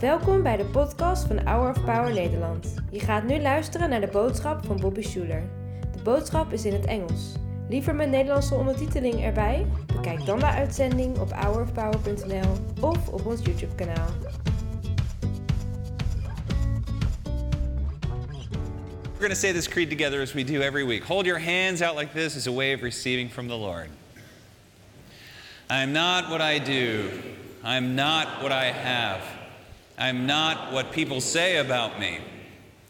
Welkom bij de podcast van Hour of Power Nederland. Je gaat nu luisteren naar de boodschap van Bobby Schuler. De boodschap is in het Engels. Liever met Nederlandse ondertiteling erbij? Bekijk dan de uitzending op hourofpower.nl of op ons YouTube kanaal. We're going to say this creed together as we do every week. Hold your hands out like this as a way of receiving from the Lord. I am not what I do. I am not what I have. I am not what people say about me.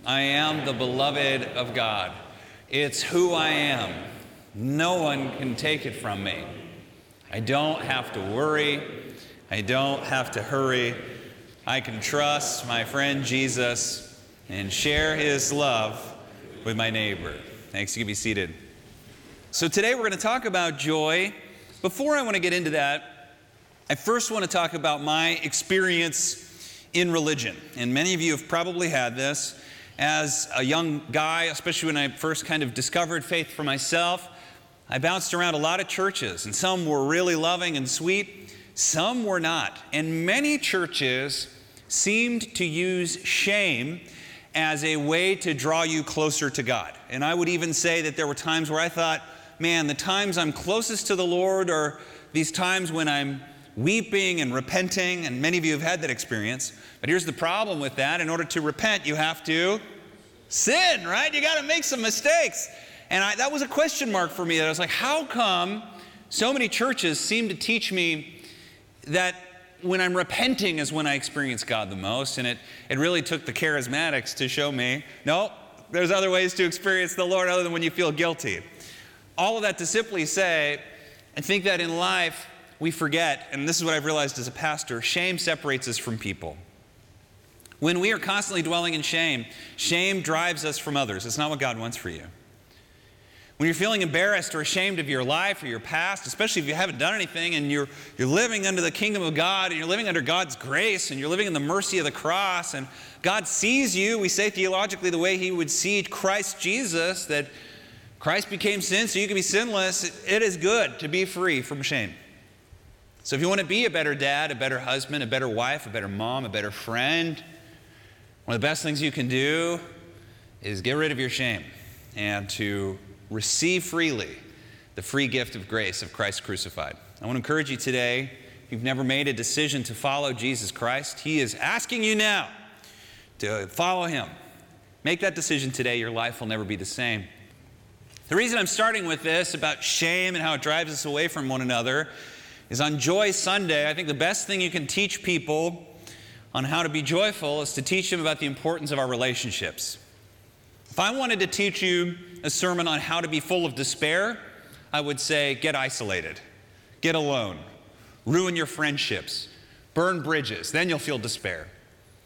I am the beloved of God. It's who I am. No one can take it from me. I don't have to worry. I don't have to hurry. I can trust my friend Jesus and share his love with my neighbor. Thanks. You can be seated. So today we're going to talk about joy. Before I want to get into that, I first want to talk about my experience in religion. And many of you have probably had this. As a young guy, especially when I first kind of discovered faith for myself, I bounced around a lot of churches, and some were really loving and sweet, some were not. And many churches seemed to use shame as a way to draw you closer to God. And I would even say that there were times where I thought, man, the times I'm closest to the Lord are these times when I'm weeping and repenting, and many of you have had that experience. But here's the problem with that in order to repent, you have to sin, right? You got to make some mistakes. And I, that was a question mark for me that I was like, how come so many churches seem to teach me that when I'm repenting is when I experience God the most? And it, it really took the charismatics to show me no, there's other ways to experience the Lord other than when you feel guilty. All of that to simply say, I think that in life we forget, and this is what I've realized as a pastor shame separates us from people. When we are constantly dwelling in shame, shame drives us from others. It's not what God wants for you. When you're feeling embarrassed or ashamed of your life or your past, especially if you haven't done anything and you're, you're living under the kingdom of God and you're living under God's grace and you're living in the mercy of the cross and God sees you, we say theologically the way He would see Christ Jesus, that Christ became sin so you can be sinless, it is good to be free from shame. So if you want to be a better dad, a better husband, a better wife, a better mom, a better friend, one of the best things you can do is get rid of your shame and to receive freely the free gift of grace of Christ crucified. I want to encourage you today, if you've never made a decision to follow Jesus Christ, He is asking you now to follow Him. Make that decision today, your life will never be the same. The reason I'm starting with this about shame and how it drives us away from one another is on Joy Sunday. I think the best thing you can teach people on how to be joyful is to teach them about the importance of our relationships. If I wanted to teach you a sermon on how to be full of despair, I would say get isolated, get alone, ruin your friendships, burn bridges, then you'll feel despair.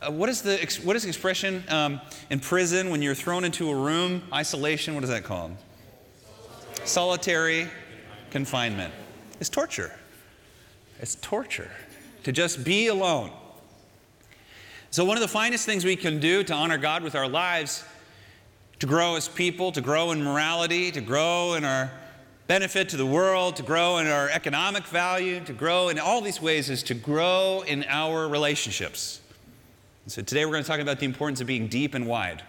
Uh, what, is the, what is the expression um, in prison when you're thrown into a room? Isolation, what is that called? Solitary confinement. It's torture. It's torture to just be alone. So, one of the finest things we can do to honor God with our lives, to grow as people, to grow in morality, to grow in our benefit to the world, to grow in our economic value, to grow in all these ways, is to grow in our relationships. So, today we're going to talk about the importance of being deep and wide,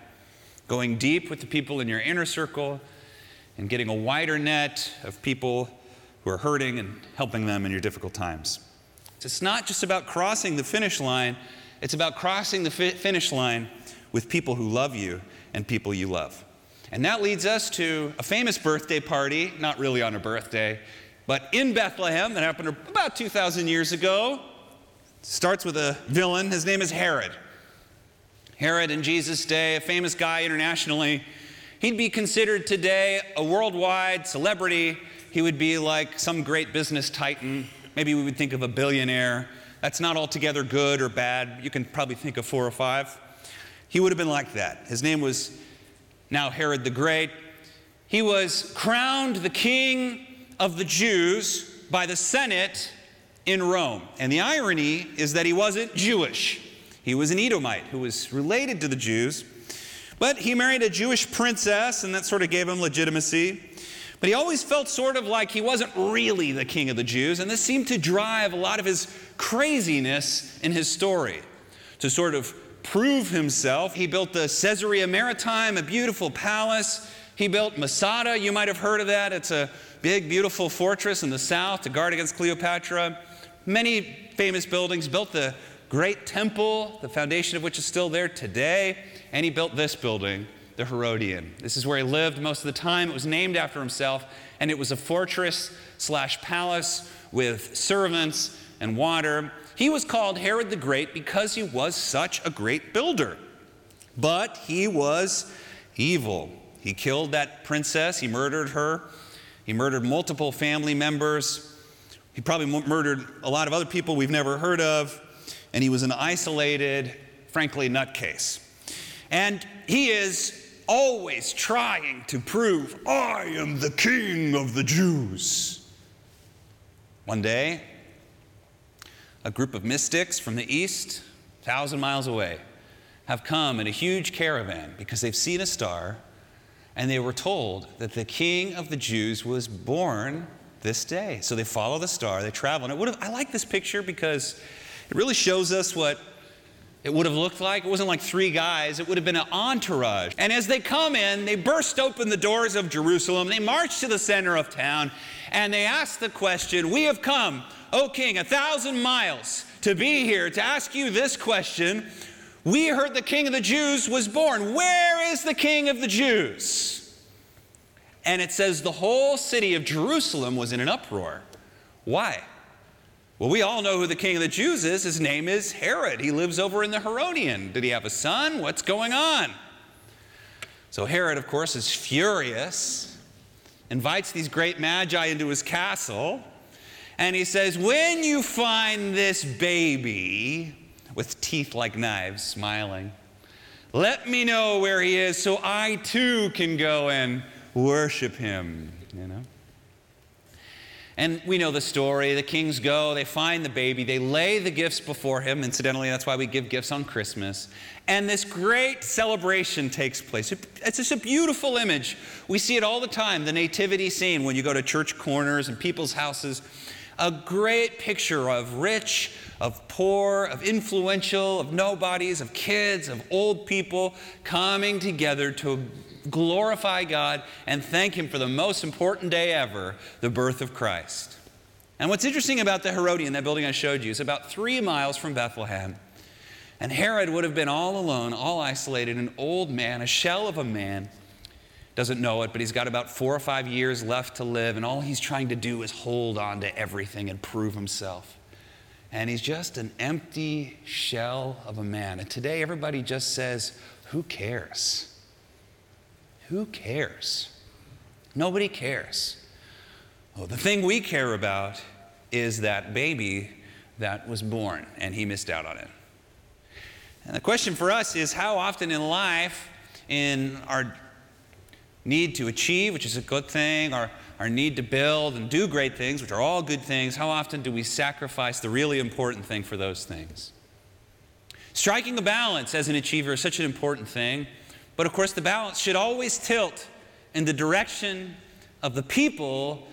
going deep with the people in your inner circle, and getting a wider net of people who are hurting and helping them in your difficult times. So It's not just about crossing the finish line, it's about crossing the fi- finish line with people who love you and people you love. And that leads us to a famous birthday party, not really on a birthday, but in Bethlehem that happened about 2,000 years ago. Starts with a villain. His name is Herod. Herod in Jesus' day, a famous guy internationally. He'd be considered today a worldwide celebrity he would be like some great business titan. Maybe we would think of a billionaire. That's not altogether good or bad. You can probably think of four or five. He would have been like that. His name was now Herod the Great. He was crowned the king of the Jews by the Senate in Rome. And the irony is that he wasn't Jewish. He was an Edomite who was related to the Jews. But he married a Jewish princess, and that sort of gave him legitimacy. But he always felt sort of like he wasn't really the king of the Jews, and this seemed to drive a lot of his craziness in his story. to sort of prove himself. He built the Caesarea Maritima, a beautiful palace. He built Masada. You might have heard of that. It's a big, beautiful fortress in the south to guard against Cleopatra. Many famous buildings. Built the great temple, the foundation of which is still there today. And he built this building, the Herodium. This is where he lived most of the time. It was named after himself, and it was a fortress slash palace with servants and water. He was called Herod the Great because he was such a great builder. But he was evil. He killed that princess, he murdered her, he murdered multiple family members. He probably murdered a lot of other people we've never heard of, and he was an isolated, frankly, nutcase. And he is always trying to prove, I am the king of the Jews. One day, a group of mystics from the east, a thousand miles away, have come in a huge caravan because they've seen a star and they were told that the king of the Jews was born this day. So they follow the star, they travel. And it would have, I like this picture because it really shows us what it would have looked like. It wasn't like three guys, it would have been an entourage. And as they come in, they burst open the doors of Jerusalem, they march to the center of town, and they ask the question We have come, O king, a thousand miles to be here to ask you this question. We heard the king of the Jews was born. Where is the king of the Jews? And it says the whole city of Jerusalem was in an uproar. Why? Well, we all know who the king of the Jews is. His name is Herod. He lives over in the Herodium. Did he have a son? What's going on? So Herod, of course, is furious, invites these great magi into his castle, and he says, When you find this baby with teeth like knives, smiling, let me know where he is so I too can go and worship him, you know? And we know the story. The kings go, they find the baby, they lay the gifts before him. Incidentally, that's why we give gifts on Christmas. And this great celebration takes place. It's just a beautiful image. We see it all the time the nativity scene when you go to church corners and people's houses. A great picture of rich, of poor, of influential, of nobodies, of kids, of old people coming together to glorify God and thank Him for the most important day ever, the birth of Christ. And what's interesting about the Herodium, that building I showed you, is about three miles from Bethlehem. And Herod would have been all alone, all isolated, an old man, a shell of a man. Doesn't know it, but he's got about four or five years left to live, and all he's trying to do is hold on to everything and prove himself. And he's just an empty shell of a man. And today, everybody just says, Who cares? Who cares? Nobody cares. Well, the thing we care about is that baby that was born, and he missed out on it. And the question for us is how often in life, in our need to achieve, which is a good thing, our, our need to build and do great things, which are all good things, how often do we sacrifice the really important thing for those things? Striking a balance as an achiever is such an important thing. But of course, the balance should always tilt in the direction of the people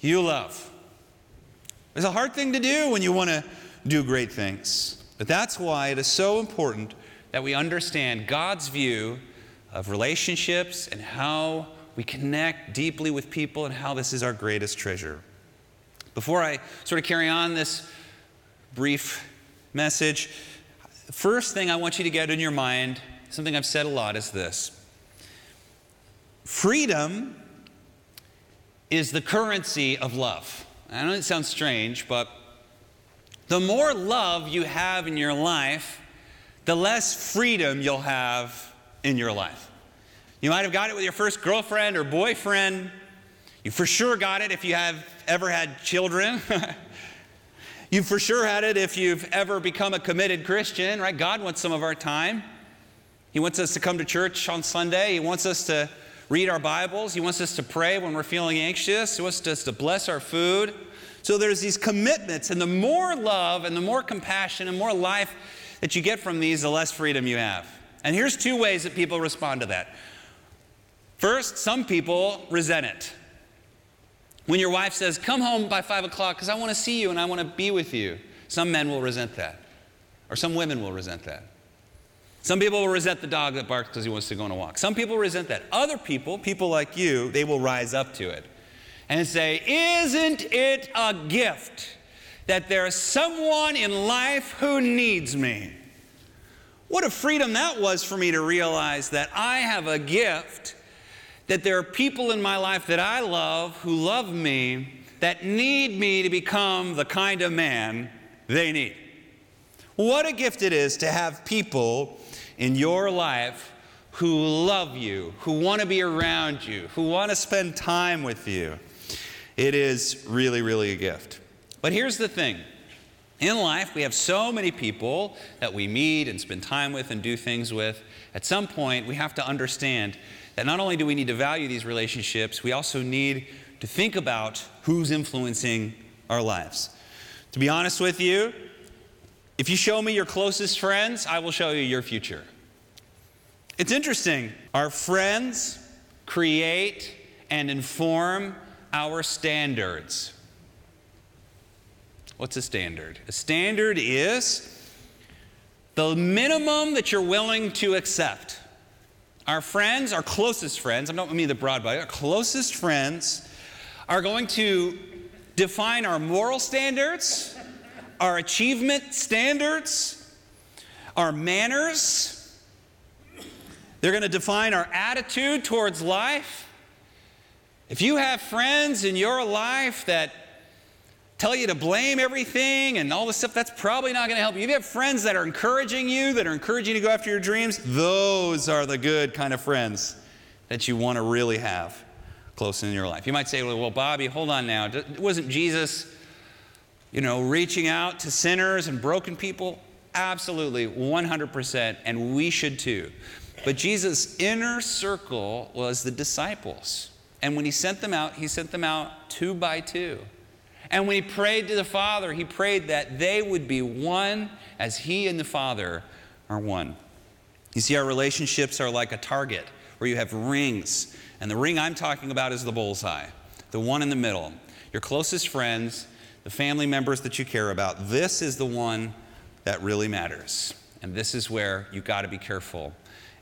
you love. It's a hard thing to do when you want to do great things. But that's why it is so important that we understand God's view of relationships and how we connect deeply with people and how this is our greatest treasure. Before I sort of carry on this brief message, first thing I want you to get in your mind something I've said a lot is this freedom is the currency of love. I know it sounds strange, but the more love you have in your life, the less freedom you'll have in your life. You might have got it with your first girlfriend or boyfriend. You for sure got it if you have ever had children. you for sure had it if you've ever become a committed Christian, right? God wants some of our time. He wants us to come to church on Sunday. He wants us to read our Bibles. He wants us to pray when we're feeling anxious. He wants us to bless our food. So there's these commitments, and the more love and the more compassion and more life that you get from these, the less freedom you have. And here's two ways that people respond to that. First, some people resent it. When your wife says, Come home by five o'clock because I want to see you and I want to be with you, some men will resent that, or some women will resent that. Some people will resent the dog that barks because he wants to go on a walk. Some people resent that. Other people, people like you, they will rise up to it and say, Isn't it a gift that there's someone in life who needs me? What a freedom that was for me to realize that I have a gift, that there are people in my life that I love who love me, that need me to become the kind of man they need. What a gift it is to have people in your life who love you, who want to be around you, who want to spend time with you. It is really, really a gift. But here's the thing in life, we have so many people that we meet and spend time with and do things with. At some point, we have to understand that not only do we need to value these relationships, we also need to think about who's influencing our lives. To be honest with you, if you show me your closest friends, I will show you your future. It's interesting. Our friends create and inform our standards. What's a standard? A standard is the minimum that you're willing to accept. Our friends, our closest friends, I don't mean the broad body, our closest friends are going to define our moral standards, our achievement standards, our manners. They're going to define our attitude towards life. If you have friends in your life that tell you to blame everything and all this stuff, that's probably not going to help you. If you have friends that are encouraging you, that are encouraging you to go after your dreams, those are the good kind of friends that you want to really have close in your life. You might say, well, Bobby, hold on now. Wasn't Jesus, you know, reaching out to sinners and broken people? Absolutely, 100%, and we should too. But Jesus' inner circle was the disciples. And when he sent them out, he sent them out two by two. And when he prayed to the Father, he prayed that they would be one as he and the Father are one. You see, our relationships are like a target where you have rings, and the ring I'm talking about is the bullseye, the one in the middle. Your closest friends, the family members that you care about, this is the one that really matters. And this is where you got to be careful.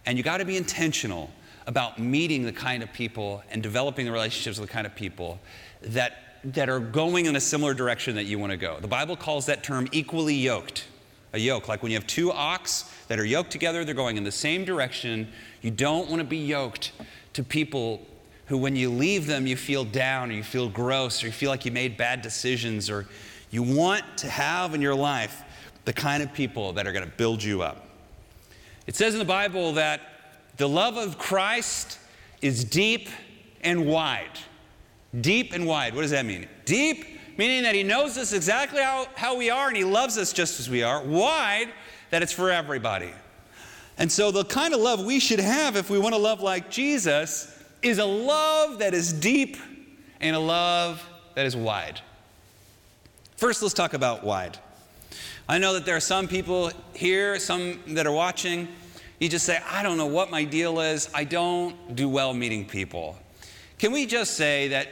And you got to be intentional about meeting the kind of people and developing the relationships with the kind of people that that are going in a similar direction that you want to go. The Bible calls that term equally yoked. A yoke, like when you have two ox that are yoked together, they're going in the same direction. You don't want to be yoked to people who, when you leave them, you feel down or you feel gross or you feel like you made bad decisions or you want to have in your life the kind of people that are going to build you up. It says in the Bible that the love of Christ is deep and wide. Deep and wide. What does that mean? Deep, meaning that He knows us exactly how, how we are and He loves us just as we are. Wide, that it's for everybody. And so, the kind of love we should have if we want to love like Jesus is a love that is deep and a love that is wide. First, let's talk about wide. I know that there are some people here, some that are watching, you just say, I don't know what my deal is. I don't do well meeting people. Can we just say that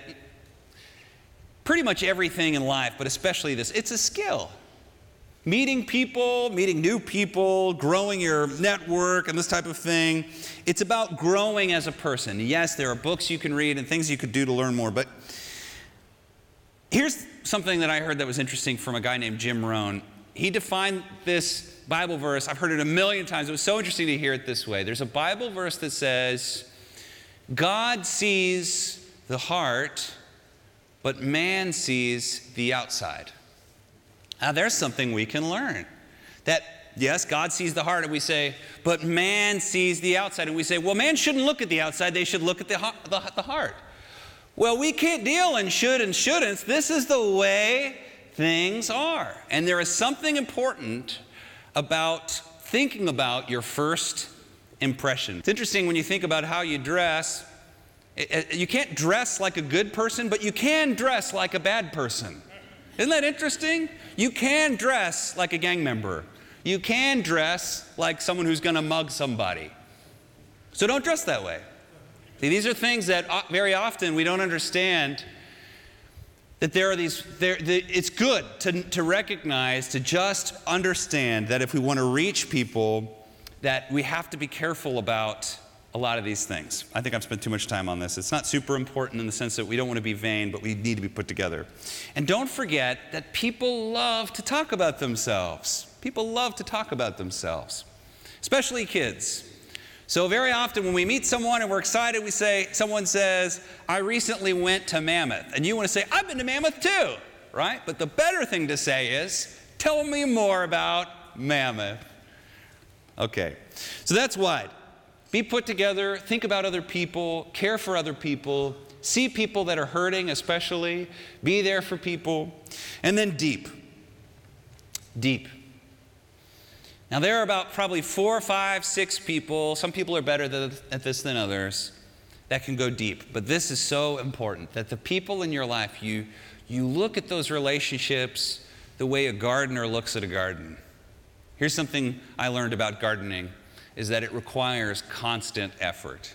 pretty much everything in life, but especially this, it's a skill. Meeting people, meeting new people, growing your network, and this type of thing. It's about growing as a person. Yes, there are books you can read and things you could do to learn more, but here's something that I heard that was interesting from a guy named Jim Rohn. He defined this Bible verse, I've heard it a million times. It was so interesting to hear it this way. There's a Bible verse that says, God sees the heart, but man sees the outside. Now, there's something we can learn. That, yes, God sees the heart, and we say, but man sees the outside. And we say, well, man shouldn't look at the outside, they should look at the, the, the heart. Well, we can't deal in should and shouldn'ts. This is the way things are. And there is something important about thinking about your first impression. It's interesting when you think about how you dress, you can't dress like a good person, but you can dress like a bad person. Isn't that interesting? You can dress like a gang member. You can dress like someone who's going to mug somebody. So don't dress that way. See, these are things that very often we don't understand. That there are these, there, the, it's good to, to recognize, to just understand that if we want to reach people, that we have to be careful about a lot of these things. I think I've spent too much time on this. It's not super important in the sense that we don't want to be vain, but we need to be put together. And don't forget that people love to talk about themselves. People love to talk about themselves, especially kids. So, very often when we meet someone and we're excited, we say, someone says, I recently went to Mammoth. And you want to say, I've been to Mammoth too, right? But the better thing to say is, tell me more about Mammoth. Okay, so that's wide. Be put together, think about other people, care for other people, see people that are hurting, especially, be there for people, and then deep. Deep. Now, there are about probably four, five, six people, some people are better at this than others, that can go deep. But this is so important that the people in your life, you, you look at those relationships the way a gardener looks at a garden. Here's something I learned about gardening is that it requires constant effort.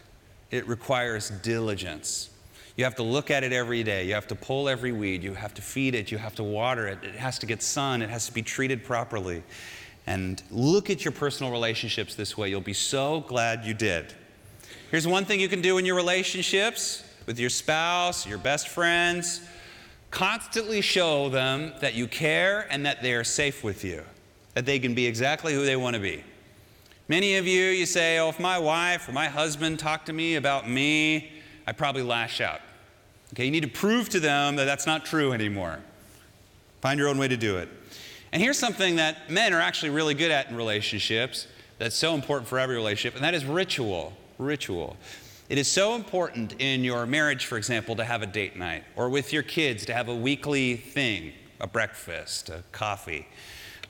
It requires diligence. You have to look at it every day. You have to pull every weed. You have to feed it. You have to water it. It has to get sun. It has to be treated properly. And look at your personal relationships this way. You'll be so glad you did. Here's one thing you can do in your relationships with your spouse, your best friends constantly show them that you care and that they are safe with you that they can be exactly who they want to be. Many of you, you say, oh, if my wife or my husband talk to me about me, I probably lash out. Okay, you need to prove to them that that's not true anymore. Find your own way to do it. And here's something that men are actually really good at in relationships that's so important for every relationship, and that is ritual. Ritual. It is so important in your marriage, for example, to have a date night, or with your kids to have a weekly thing, a breakfast, a coffee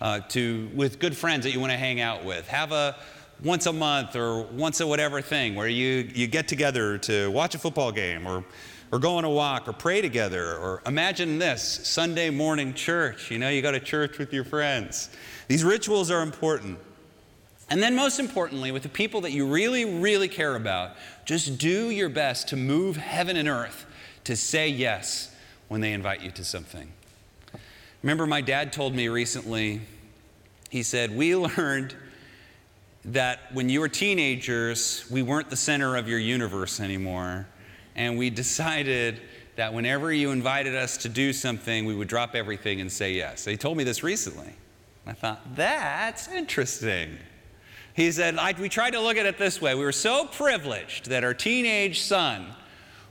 uh, to with good friends that you want to hang out with. Have a once a month or once a whatever thing where you, you get together to watch a football game or, or go on a walk or pray together. Or imagine this Sunday morning church. You know, you go to church with your friends. These rituals are important. And then, most importantly, with the people that you really, really care about, just do your best to move heaven and earth to say yes when they invite you to something. Remember, my dad told me recently, he said, We learned that when you were teenagers, we weren't the center of your universe anymore. And we decided that whenever you invited us to do something, we would drop everything and say yes. He told me this recently. I thought, that's interesting. He said, we tried to look at it this way. We were so privileged that our teenage son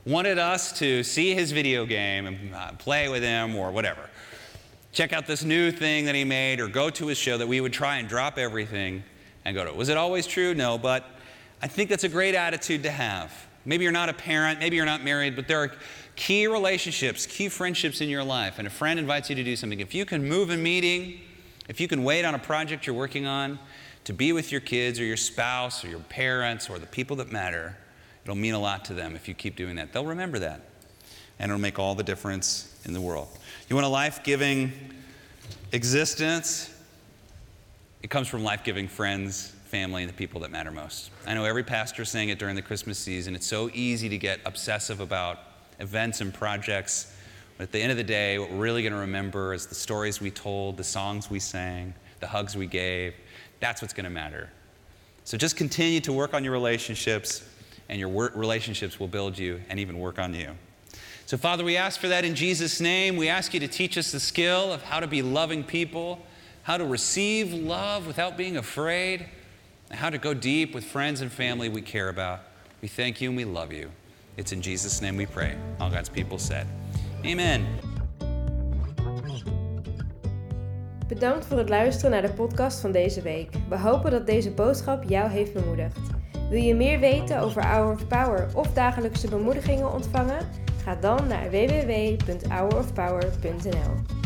wanted us to see his video game and uh, play with him or whatever check out this new thing that he made or go to his show, that we would try and drop everything and go to it. Was it always true? No, but I think that's a great attitude to have. Maybe you're not a parent, maybe you're not married, but there are key relationships, key friendships in your life, and a friend invites you to do something. If you can move a meeting, if you can wait on a project you're working on to be with your kids or your spouse or your parents or the people that matter, it'll mean a lot to them if you keep doing that. They'll remember that, and it'll make all the difference in the world. You want a life giving existence? It comes from life giving friends, family, and the people that matter most. I know every pastor saying it during the Christmas season. It's so easy to get obsessive about events and projects. But at the end of the day, what we're really going to remember is the stories we told, the songs we sang, the hugs we gave. That's what's going to matter. So just continue to work on your relationships, and your relationships will build you and even work on you. So, Father, we ask for that in Jesus' name. We ask you to teach us the skill of how to be loving people, how to receive love without being afraid, and how to go deep with friends and family we care about. We thank you and we love you. It's in Jesus' name we pray. All God's people said, Amen. Bedankt voor het luisteren naar de podcast van deze week. We hopen dat deze boodschap jou heeft bemoedigd. Wil je meer weten over Hour of Power of dagelijkse bemoedigingen ontvangen? Ga dan naar www.hourofpower.nl.